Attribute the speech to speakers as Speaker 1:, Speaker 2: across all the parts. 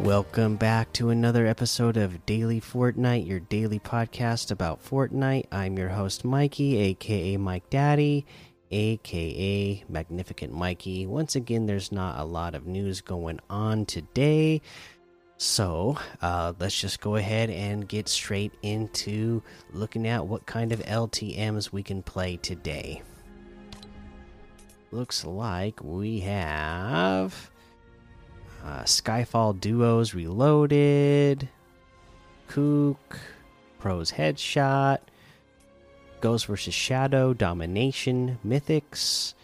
Speaker 1: Welcome back to another episode of Daily Fortnite, your daily podcast about Fortnite. I'm your host, Mikey, aka Mike Daddy, aka Magnificent Mikey. Once again, there's not a lot of news going on today. So uh, let's just go ahead and get straight into looking at what kind of LTMs we can play today. Looks like we have uh, Skyfall Duos Reloaded, Kook, Pros Headshot, Ghost vs. Shadow, Domination, Mythics,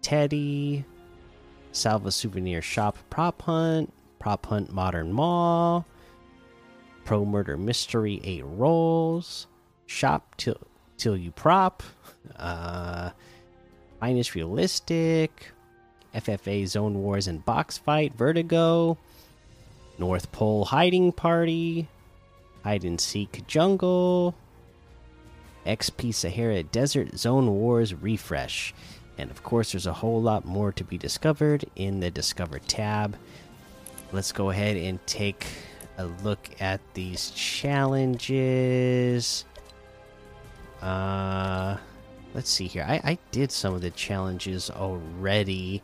Speaker 1: Teddy, Salva Souvenir Shop Prop Hunt, Prop Hunt Modern Mall, Pro Murder Mystery 8 Rolls, Shop Till, till You Prop, uh, Finest Realistic, FFA Zone Wars and Box Fight, Vertigo, North Pole Hiding Party, Hide and Seek Jungle, XP Sahara Desert Zone Wars Refresh. And of course, there's a whole lot more to be discovered in the Discover tab. Let's go ahead and take a look at these challenges. Uh, let's see here. I, I did some of the challenges already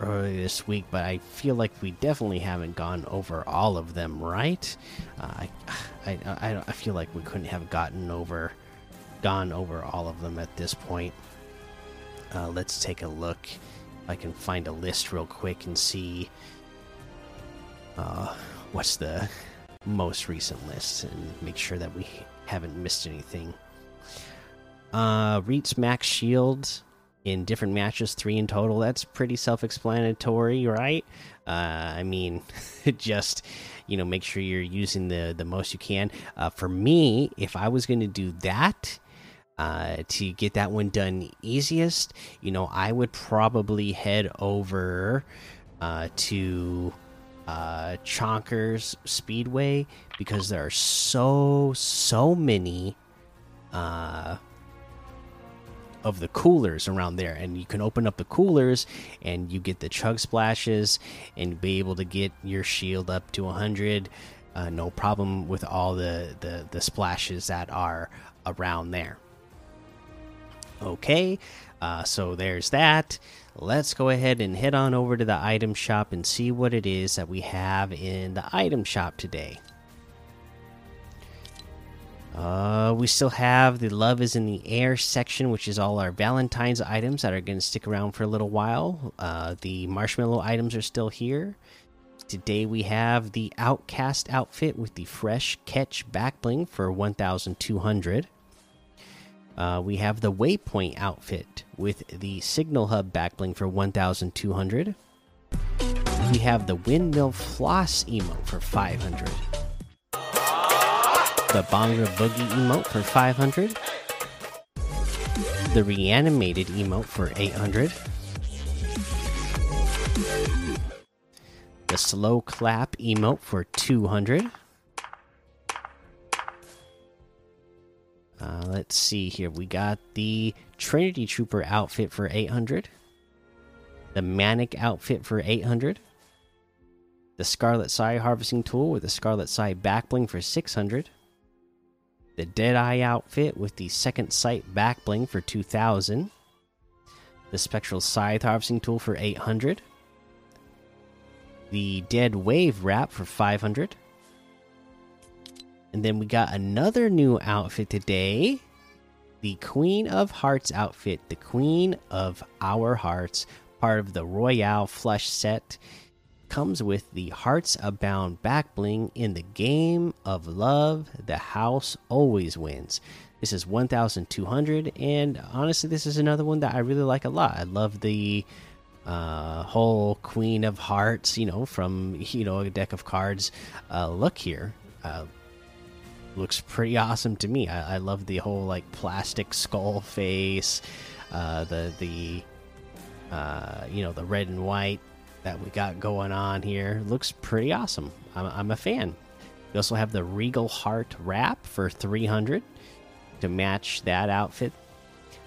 Speaker 1: earlier this week, but I feel like we definitely haven't gone over all of them, right? Uh, I, I, I, feel like we couldn't have gotten over, gone over all of them at this point. Uh, let's take a look. I can find a list real quick and see uh, what's the most recent list and make sure that we haven't missed anything. Uh, Max Shields in different matches, three in total. That's pretty self-explanatory, right? Uh, I mean, just you know, make sure you're using the the most you can. Uh, for me, if I was going to do that. Uh, to get that one done easiest, you know, I would probably head over uh, to uh, Chonkers Speedway because there are so so many uh, of the coolers around there, and you can open up the coolers and you get the chug splashes and be able to get your shield up to 100. Uh, no problem with all the, the the splashes that are around there. Okay, uh, so there's that. Let's go ahead and head on over to the item shop and see what it is that we have in the item shop today. Uh, we still have the Love is in the Air section, which is all our Valentine's items that are going to stick around for a little while. Uh, the marshmallow items are still here. Today we have the Outcast outfit with the Fresh Catch back bling for 1,200. Uh, we have the Waypoint outfit with the Signal Hub back bling for 1,200. We have the Windmill Floss emote for 500 the Bonga Boogie emote for 500, the Reanimated emote for 800, the Slow Clap emote for 200. Uh, let's see here. We got the Trinity Trooper outfit for 800, the Manic outfit for 800, the Scarlet Sai harvesting tool with the Scarlet Sai backbling for 600 the Deadeye outfit with the second sight back bling for 2000, the Spectral Scythe harvesting tool for 800, the Dead Wave wrap for 500. And then we got another new outfit today. The Queen of Hearts outfit, the Queen of Our Hearts, part of the Royale Flush set comes with the Hearts Abound back bling in the game of love. The house always wins. This is 1,200, and honestly, this is another one that I really like a lot. I love the uh, whole Queen of Hearts, you know, from you know a deck of cards uh, look here. Uh, looks pretty awesome to me. I, I, love the whole like plastic skull face, uh, the the uh, you know the red and white that we got going on here. Looks pretty awesome. I'm, I'm a fan. We also have the Regal Heart wrap for 300 to match that outfit.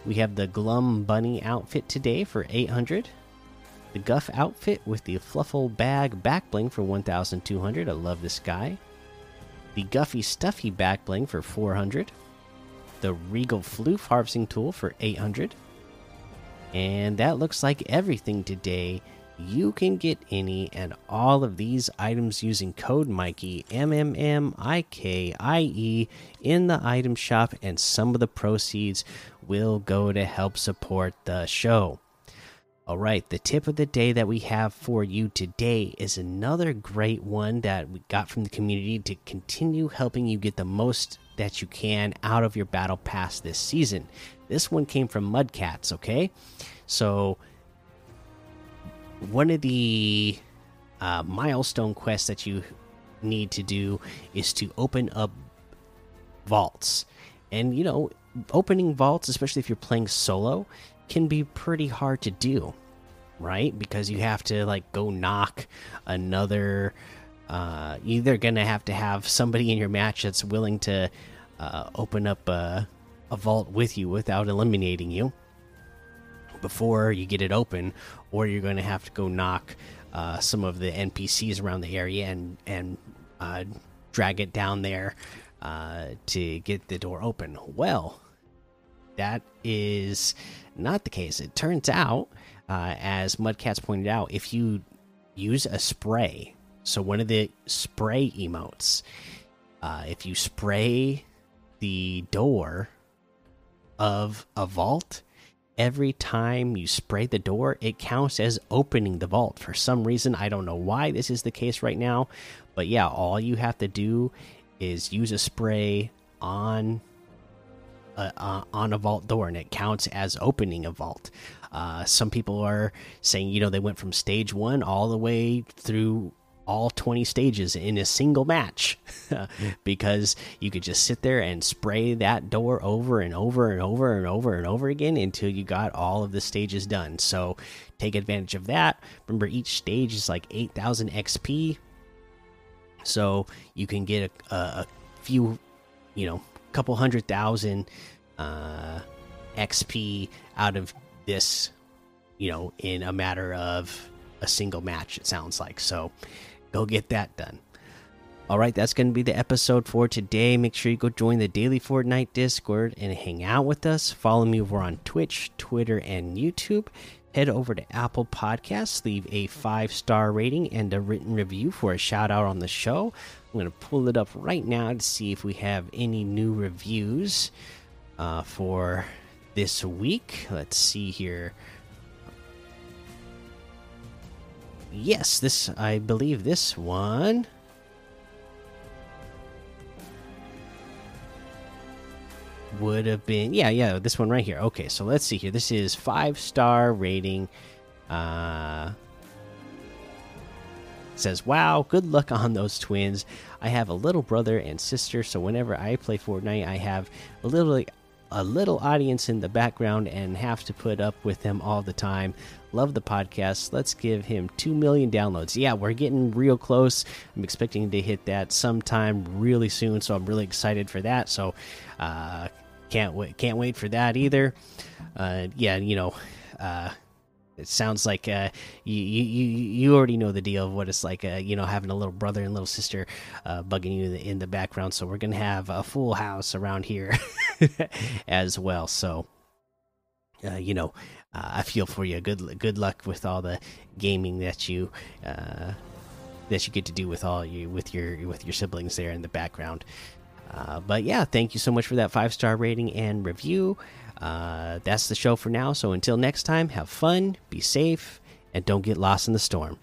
Speaker 1: We have the Glum Bunny outfit today for 800. The Guff outfit with the Fluffle bag back bling for 1,200. I love this guy. The Guffy Stuffy back bling for 400. The Regal Floof harvesting tool for 800. And that looks like everything today. You can get any and all of these items using code Mikey M M M I K I E in the item shop, and some of the proceeds will go to help support the show. All right, the tip of the day that we have for you today is another great one that we got from the community to continue helping you get the most that you can out of your battle pass this season. This one came from Mudcats, okay? So, one of the uh, milestone quests that you need to do is to open up vaults. And, you know, opening vaults, especially if you're playing solo, can be pretty hard to do, right? Because you have to, like, go knock another. Uh, either gonna have to have somebody in your match that's willing to uh, open up a, a vault with you without eliminating you before you get it open, or you're going to have to go knock uh, some of the NPCs around the area and and uh, drag it down there uh, to get the door open. Well, that is not the case. It turns out, uh, as Mudcats pointed out, if you use a spray, so one of the spray emotes, uh, if you spray the door of a vault every time you spray the door, it counts as opening the vault. For some reason, I don't know why this is the case right now, but yeah, all you have to do is use a spray on a, uh, on a vault door, and it counts as opening a vault. Uh, some people are saying, you know, they went from stage one all the way through all 20 stages in a single match because you could just sit there and spray that door over and over and over and over and over again until you got all of the stages done. So take advantage of that. Remember, each stage is like 8,000 XP. So you can get a, a, few, you know, couple hundred thousand uh, XP out of this, you know, in a matter of a single match, it sounds like. So go get that done. All right, that's going to be the episode for today. Make sure you go join the Daily Fortnite Discord and hang out with us. Follow me over on Twitch, Twitter, and YouTube. Head over to Apple Podcasts, leave a five star rating and a written review for a shout out on the show. I'm going to pull it up right now to see if we have any new reviews uh, for this week. Let's see here. Yes, this I believe this one. Would have been yeah yeah this one right here. Okay, so let's see here. This is five star rating. Uh, says, "Wow, good luck on those twins. I have a little brother and sister, so whenever I play Fortnite, I have a little a little audience in the background and have to put up with them all the time. Love the podcast. Let's give him 2 million downloads. Yeah, we're getting real close. I'm expecting to hit that sometime really soon, so I'm really excited for that. So, uh, can't wait can't wait for that either. Uh, yeah, you know, uh, it sounds like uh, you, you you already know the deal of what it's like, uh, you know, having a little brother and little sister uh, bugging you in the, in the, background. So we're gonna have a full house around here as well. So, uh, you know, uh, I feel for you. Good good luck with all the gaming that you uh, that you get to do with all you with your with your siblings there in the background. but yeah, thank you so much for that five star rating and review. Uh, that's the show for now. So until next time, have fun, be safe, and don't get lost in the storm.